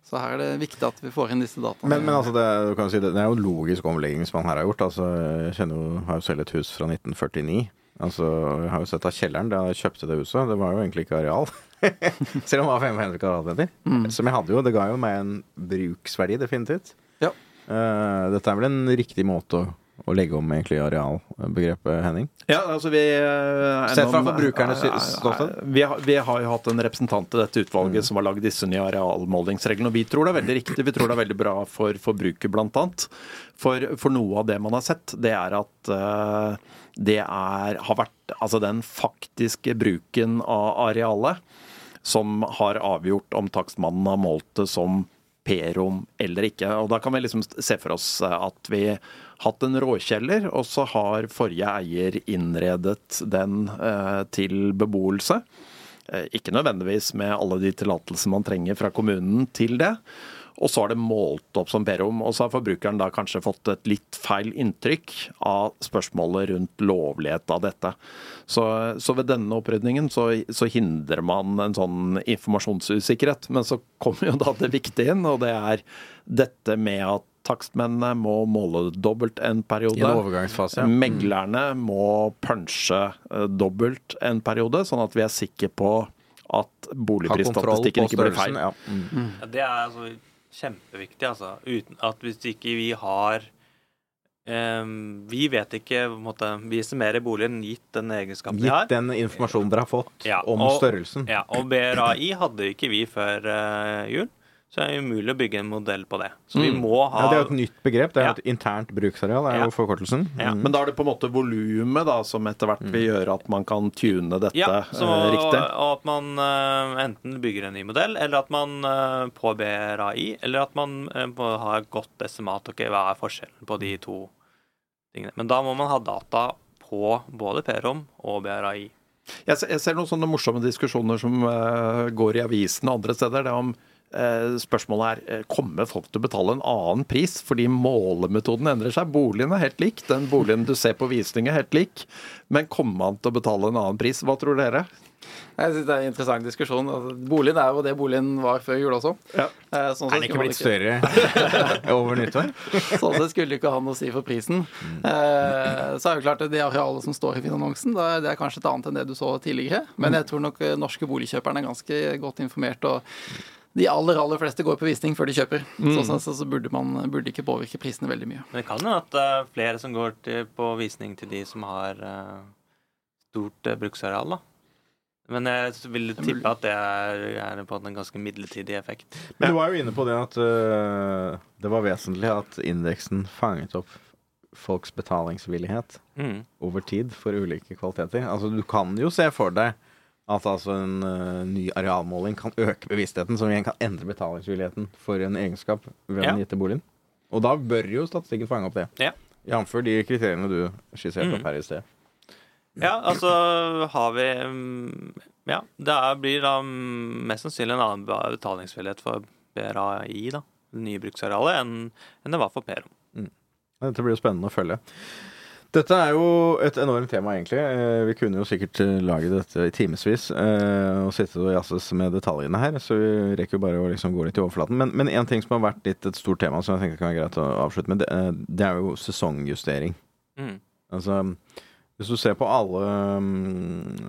Så her er det viktig at vi får inn disse dataene. Men, men altså, det, du kan si det, er jo en logisk omlegging som man her har gjort. Altså, jeg kjenner jo, har jo selv et hus fra 1949. Altså, jeg har jo sett av kjelleren da jeg kjøpte det huset. Det var jo egentlig ikke areal. [LAUGHS] Selv om det var 500 kvadratmeter. Som jeg hadde jo. Det ga jo meg en bruksverdi, definitivt. Ja. Uh, dette er vel en riktig måte å, å legge om egentlig arealbegrepet, Henning? Ja, altså vi eh, Sett fra forbrukernes eh, ståsted. Vi har, vi har jo hatt en representant i dette utvalget som har lagd disse nye arealmålingsreglene, og vi tror det er veldig riktig. Vi tror det er veldig bra for forbruker, annet. For, for noe av det man har sett, det er at uh, det er, har vært altså den faktiske bruken av arealet som har avgjort om takstmannen har målt det som P-rom eller ikke. Og Da kan vi liksom se for oss eh, at vi hatt en råkjeller, og så har forrige eier innredet den eh, til beboelse. Eh, ikke nødvendigvis med alle de tillatelsene man trenger fra kommunen til det. Og så har det målt opp som P-rom, og så har forbrukeren da kanskje fått et litt feil inntrykk av spørsmålet rundt lovlighet av dette. Så, så ved denne opprydningen så, så hindrer man en sånn informasjonsusikkerhet. Men så kommer jo da det viktige inn, og det er dette med at takstmennene må måle dobbelt en periode. I en overgangsfase, ja. Meglerne må punche eh, dobbelt en periode, sånn at vi er sikre på at boligprisstatistikken ikke blir feil. Ja. Mm. Ja, det er altså kjempeviktig, altså. Uten at hvis ikke vi har Um, Vi vet ikke måte, Vi summerer boligen gitt den egenskapen vi har. Gitt den informasjonen dere har fått Ja, om og- størrelsen. Ja, og BRAI hadde ikke vi før uh, jul, så er det umulig å bygge en modell på det. Så vi Mm. må ha Ja, det er jo et nytt begrep. Det er Ja. et internt bruksareal, er Ja. jo forkortelsen. Ja. Mm. Men da er det på en måte volumet da, som etter hvert vil gjøre at man kan tune dette Ja, så, eh, riktig. og at man eh, enten bygger en ny modell, eller at man eh, på AI, eller at man eh, på, har et godt estimat. Ok, hva er forskjellen på de to tingene? Men da må man ha data på både PROM og BRAI. Jeg ser, jeg ser noen sånne morsomme diskusjoner som eh, går i avisen og andre steder. Det er om eh, Spørsmålet er eh, kommer folk til å betale en annen pris fordi målemetoden endrer seg. Boligen er helt lik. Den boligen du ser på visning er helt lik. Men kommer man til å betale en annen pris? Hva tror dere? Jeg synes det er en interessant diskusjon. Altså, boligen er jo det boligen var før jul også. Ja. Eh, sånn Er den ikke blitt større over nyttår? [LAUGHS] Sånn sett skulle det ikke ha noe å si for prisen. Eh, så er det klart at det arealet som står i finansannonsen, det er kanskje et annet enn det du så tidligere. Men jeg tror nok eh, norske boligkjøperne er ganske godt informert. og de aller aller fleste går på visning før de kjøper. Så, sånn sett så burde man burde ikke påvirke prisene veldig mye. Men det kan jo at det er flere som går til, på visning til de som har uh, stort uh, bruksareal, da. Men jeg vil tippe at det er, er på en ganske midlertidig effekt. Men du var jo inne på det at uh, det var vesentlig at indeksen fanget opp folks betalingsvillighet Mm. over tid for ulike kvaliteter. Altså Du kan jo se for deg at altså en uh, ny arealmåling kan øke bevisstheten, som igjen kan endre betalingsvilligheten for en egenskap ved Ja. den gitte boligen. Og da bør jo statistikken fange opp det. Ja. Jf. de kriteriene du skisserte Mm. opp her i sted. Ja, altså har vi mm, ja, det blir da mest sannsynlig en annen betalingsvillighet for BRAI, da, nye bruksarealet, enn, enn det var for Perom. Dette blir jo spennende å følge. Dette er jo et enormt tema, egentlig. Eh, Vi kunne jo sikkert eh, lage dette i timevis eh, og sitte og jazzes med detaljene her, så vi rekker jo bare å liksom gå litt i overflaten. Men, men en ting som har vært litt et stort tema, som jeg tenker kan være greit å avslutte med, det, det er jo sesongjustering. Mm. Altså, hvis du ser på alle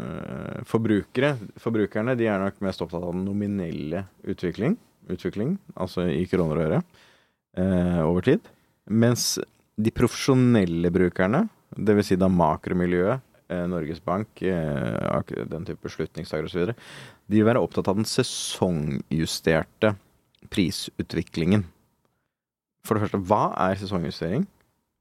eh, forbrukere Forbrukerne de er nok mest opptatt av den nominelle utvikling, utvikling altså i kroner og øre, eh, over tid. Mens de profesjonelle brukerne, dvs. Si da makromiljøet, eh, Norges Bank, eh, den type beslutningstakere osv., de vil være opptatt av den sesongjusterte prisutviklingen. For det første, hva er sesongjustering?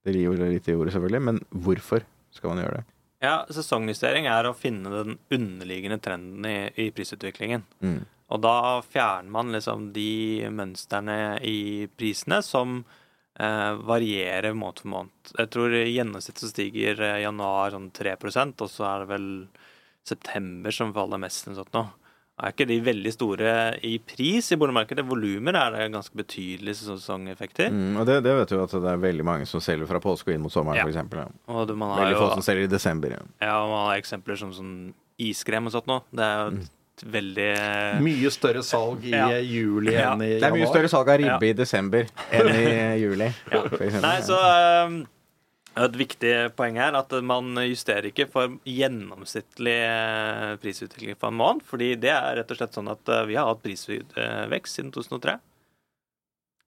Det gir jo litt i ordet, selvfølgelig, men hvorfor skal man gjøre det? Ja, sesongjustering er å finne den underliggende trenden i, i prisutviklingen. Mm. Og da fjerner man liksom de mønstrene i prisene som varierer måned for måned. Jeg tror i gjennomsnitt så stiger eh, januar sånn 3% og så er det vel september som faller mest. Sånn nå. Er ikke de veldig store i pris i boligmarkedet? Volumer er det ganske betydelige sesongeffekter. Mm, og det, det vet du at det er veldig mange som selger fra påske og inn mot sommeren, Ja. eksempel. Ja. Veldig få som selger i desember. Ja. ja, man har eksempler som sånn iskrem og sånt nå. Det er jo et veldig Mye større salg i Ja. juli Ja. enn i januar. Det er mye større salg av ribbe Ja. i desember enn i juli. [LAUGHS] for. Nei, så eh, et viktig poeng her at man justerer ikke for gjennomsnittlig eh, prisutvikling for en måned. fordi det er rett og slett sånn at eh, vi har hatt prisvekst siden 2003.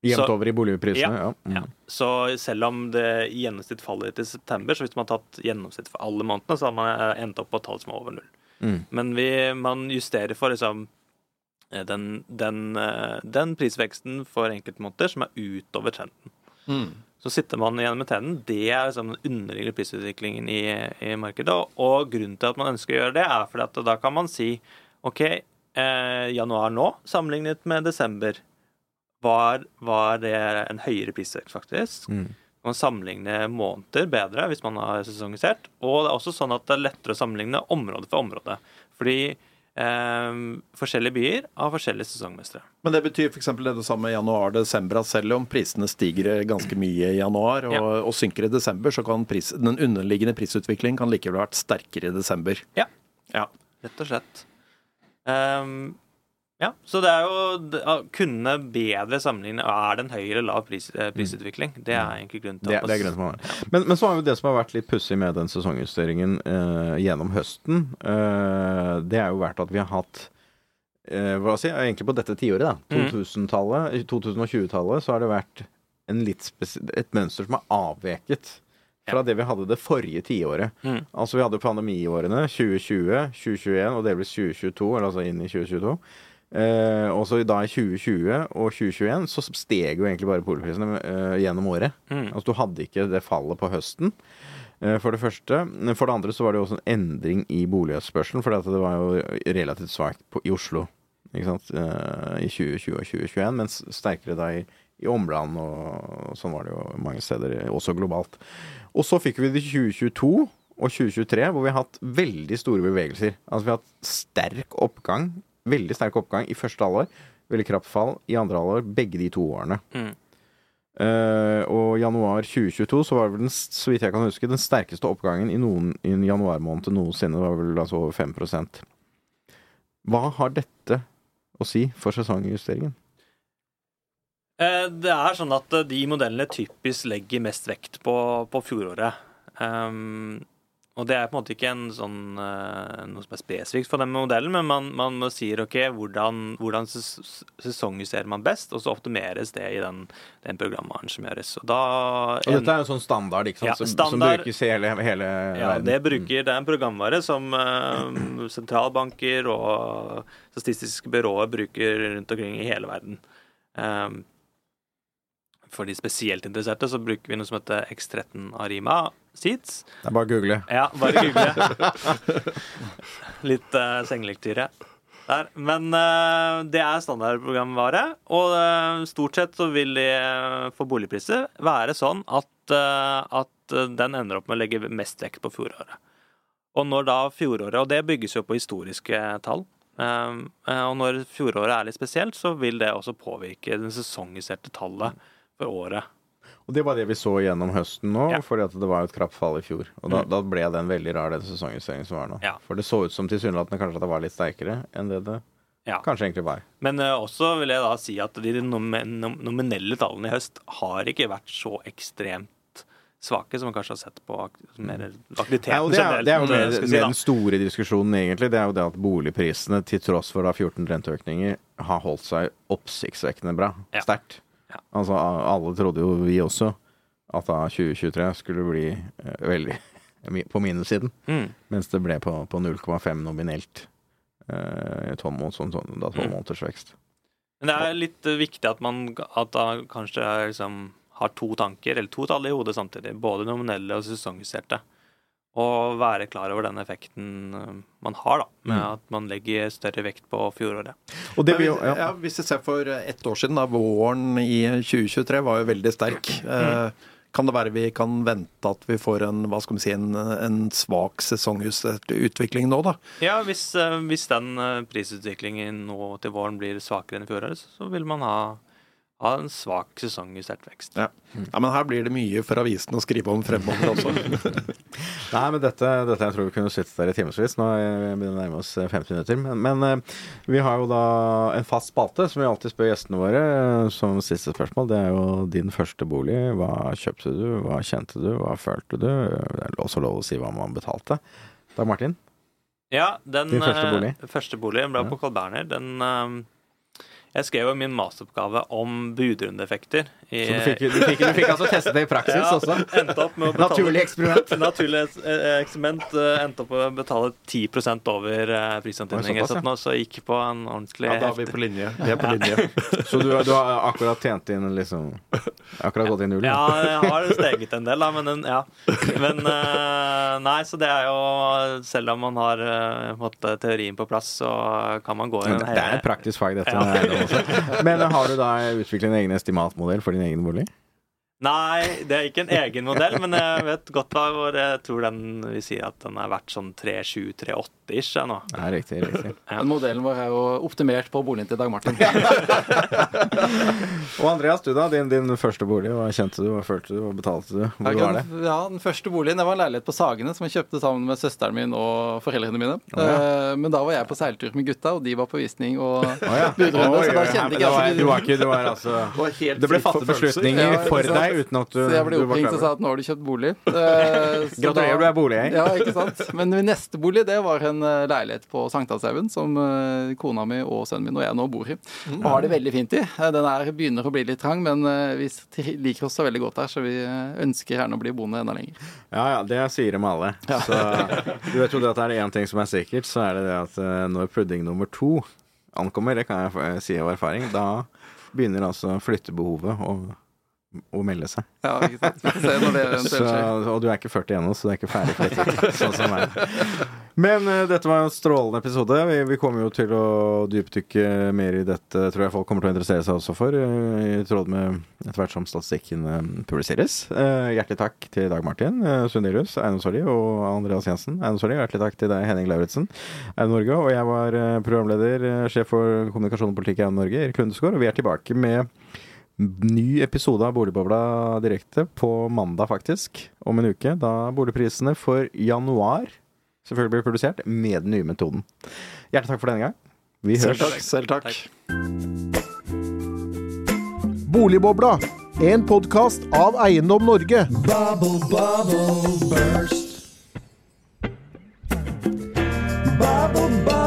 Jevnt over i boligprisene. Ja. Ja. Mm. Ja. Så selv om det i gjennomsnitt faller til september, så hvis man har tatt gjennomsnitt for alle månedene, så har man eh, endt opp på tall som er over null. Mm. Men vi, man justerer for liksom eh, den, den, eh, den prisveksten for enkeltmåneder som er utover trenden. Mm. Så sitter man igjen med trenden. Det er liksom den underliggende prisutviklingen i, i markedet. Og, og grunnen til at man ønsker å gjøre det, er fordi at da kan man si OK, eh, januar nå, sammenlignet med desember, var, var det en høyere prisvekst, faktisk. Mm. Man sammenligne måneder bedre hvis man har sesongisert. Og det er også sånn at det er lettere å sammenligne område for område. Fordi eh, forskjellige byer har forskjellige sesongmestere. Men det betyr f.eks. det det samme januar-desember, at selv om prisene stiger ganske mye i januar og, Ja. og synker i desember, så kan pris, den underliggende prisutviklingen kan likevel ha vært sterkere i desember. Ja. Ja. Rett og slett. Ehm, ja, så det er jo å kunne bedre sammenligne Er det en høy eller lav pris, eh, prisutvikling? Det er egentlig grunnen til Det, at det er grunnen til har. Men, men så har jo det som har vært litt pussig med den sesongjusteringen eh, gjennom høsten, eh, det er jo vært at vi har hatt eh, hva si, egentlig på dette tiåret, da, Mhm. 2000-tallet, 2020-tallet, så har det vært et mønster som er avveket fra det vi hadde det forrige tiåret. Mm. Altså vi hadde pandemiårene 2020, 2021 og delvis 2022, eller altså inn i 2022. Eh, og så da i 2020 og 2021 så steg jo egentlig bare boligprisene eh, gjennom året. Mm. Altså du hadde ikke det fallet på høsten. eh, For det første. For det andre så var det jo også en endring i boligspørselen, for det var jo relativt svakt på- i Oslo ikke sant? i 2020 og 2021, mens sterkere da i, i omland, og sånn var det jo mange steder, også globalt. Og så fikk vi det i 2022 og 2023, hvor vi har hatt veldig store bevegelser. Altså vi har hatt sterk oppgang, veldig sterk oppgang i første halvår, veldig krapt fall i andre halvår, begge de to årene. Mm. Uh, og januar 2022 så var det vel den, så vidt jeg kan huske, den sterkeste oppgangen i, noen, i en januarmåned noensinne. Det var vel altså over 5% Hva har dette å si for sesongjusteringen? Uh, Det er sånn at eh, de modellene typisk legger mest vekt på, på fjoråret. Um, og det er på en måte ikke en sånn, eh, noe som er spesifikt for den modellen, men man, man sier OK, hvordan, hvordan sesongjusterer man best, og så optimeres det i den, den programvaren som gjøres. Og da Og dette er en sånn standard, ikke sant? Ja, som, som brukes i hele, hele Ja, verden. det bruker Det er en programvare som uh, sentralbanker og statistiske byråer bruker rundt omkring i hele verden. Um, for de spesielt interesserte så bruker vi noe som heter X13 Arima Seeds. Det er bare å google. Ja, bare google. [LAUGHS] Litt uh, sengelektyre der. Men uh, det er standardprogramvare, og uh, stort sett så vil de uh, for boligpriser være sånn at, eh, at eh, den ender opp med å legge mest vekt på fjoråret. Og når da fjoråret Og det bygges jo på historiske tall. Eh, og når fjoråret er litt spesielt, så vil det også påvirke det sesongiserte tallet for året. Og det var det vi så gjennom høsten nå, Ja. fordi det var et krapt fall i fjor. Og da, Mm. da ble den veldig rar, den sesongjusteringen som var nå. Ja. For det så ut som tilsynelatende kanskje at det var litt sterkere enn det det Ja. kanskje egentlig var. Men uh, også vil jeg da si at de nom nom- nominelle tallene i høst har ikke vært så ekstremt svake som man kanskje har sett på ak mer aktiviteten Ja, det, er, det er jo mer, si, den store diskusjonen, egentlig. Det er jo det at boligprisene, til tross for da 14 renteøkninger, har holdt seg oppsiktsvekkende bra. Ja. Sterkt. Ja. Altså, alle trodde jo, vi også, at da 2023 skulle bli eh, veldig [LAUGHS] på minussiden. Mm. Mens det ble på, på 0,5 nominelt. eh, tolv sånn, sånn, Mm. måneders vekst. Men det er litt eh, viktig at man at da kanskje liksom har to tanker, eller to tall i hodet samtidig. Både nominelle og sesongjusterte. Og være klar over den effekten eh, man har, da. Med Mm. at man legger større vekt på fjoråret. Og det blir ja. ja, hvis vi ser for ett år siden, da våren i 2023 var jo veldig sterk. Mm. kan det være vi kan vente at vi får en hva skal vi si, en, en svak sesongutvikling nå, da? Ja, hvis, eh, hvis den eh, prisutviklingen nå til våren blir svakere enn i fjoråret, så vil man ha, ha en svak sesongjustert vekst. Ja. ja, Men her blir det mye for avisen å skrive om fremover også. [LAUGHS] Nei, men dette, dette jeg tror vi kunne sittet der i timevis. Nå begynner vi begynner å nærme oss eh, 50 minutter. Men, men eh, vi har jo da en fast spalte som vi alltid spør gjestene våre eh, som siste spørsmål. Det er jo din første bolig. Hva kjøpte du? Hva kjente du? Hva følte du? Det er også lov å si hva man betalte. Dag Martin? Ja, den Din første eh, bolig? første bolig ble Ja. på Carl Berner. Den eh, Jeg skrev jo min masteroppgave om budrundeeffekter. i- Så du fikk, du fikk, du fikk altså testet det i praksis Ja, også? Endte opp med å betale Naturlig eksperiment. [LAUGHS] Naturlig eh, eksperiment. eh, Endte opp med å betale 10 over eh, prisantydninger. Oi, Så ja. så gikk på en ordentlig Ja, da er vi på linje. Vi er på linje. [LAUGHS] Så du, du har akkurat tjent inn liksom Akkurat gått i null? Ja, jeg har steget en del, da, men ja. Men nei, så det er jo Selv om man har på en måte teorien på plass, så kan man gå i en Det er et praktisk fag, dette. Ja. Men har du da utviklet en egen estimatmodell for din egen bolig? Nei, det er ikke en egen modell, men jeg vet godt hva hvor jeg tror den vil si at den er verdt sånn 3-7-3-8-ish jeg, nå. Ja, riktig. riktig. Ja. Modellen vår er jo optimert på boligen til Dag Martin. [LAUGHS] Og Andreas, du da? Din, din første bolig. Hva kjente du, hva følte du, hva betalte du? Hvor Ja, var det? Ja, Den første boligen det var en leilighet på Sagene som jeg kjøpte sammen med søsteren min og foreldrene mine. Oh, ja. Eh, Men da var jeg på seiltur med gutta, og de var på visning og [LAUGHS] budrunde. Oi, Så da kjente men ikke det var- jeg Du var ikke, du var altså Det ble fattet beslutninger for sant? Deg uten at du Så jeg ble oppringt og sa at nå har du kjøpt bolig. [LAUGHS] Eh, Gratulerer, du er boligeier. Ja, ikke sant. Men min neste bolig det var en eh, leilighet på Sankthanshaugen som eh, kona mi og sønnen min og jeg nå bor i. Og har det veldig fint i. Eh, Den er, begynner å bli litt trang, men eh, vi liker oss så veldig godt her, så vi eh, ønsker gjerne å bli boende enda lenger. Ja, ja, det sier de alle. Så du vet jo det at det er én ting som er sikkert, så er det det at eh, når pudding nummer to ankommer, det kan jeg si av erfaring, da begynner altså flyttebehovet å, å melde seg. Ja, ikke sant. Se når det Så, og du er ikke 40 ennå, så du er ikke ferdig Dette, sånn som er. Men uh, dette var en strålende episode. Vi, vi kommer jo til å dypdykke mer i dette, tror jeg folk kommer til å interessere seg også for, uh, i tråd med etter hvert som statistikken uh, publiseres. Hjertelig takk til Dag Martin Sundelius, Sorry og Andreas Jensen, Einar Sorry, Hjertelig takk til deg, Henning Lauritzen, Einar Norge. Og jeg var programleder, sjef for kommunikasjon og politikk i Eiendom Norge, Erik Lundesgaard, og vi er tilbake med Ny episode av Boligbobla direkte på mandag, faktisk. Om en uke. Da boligprisene for januar selvfølgelig blir produsert med den nye metoden. Hjertelig takk for denne gang. Vi høres. Selv takk. takk. Boligbobla. En podkast av Eiendom Norge. Bubble, bubble, burst. Bubble, bubble.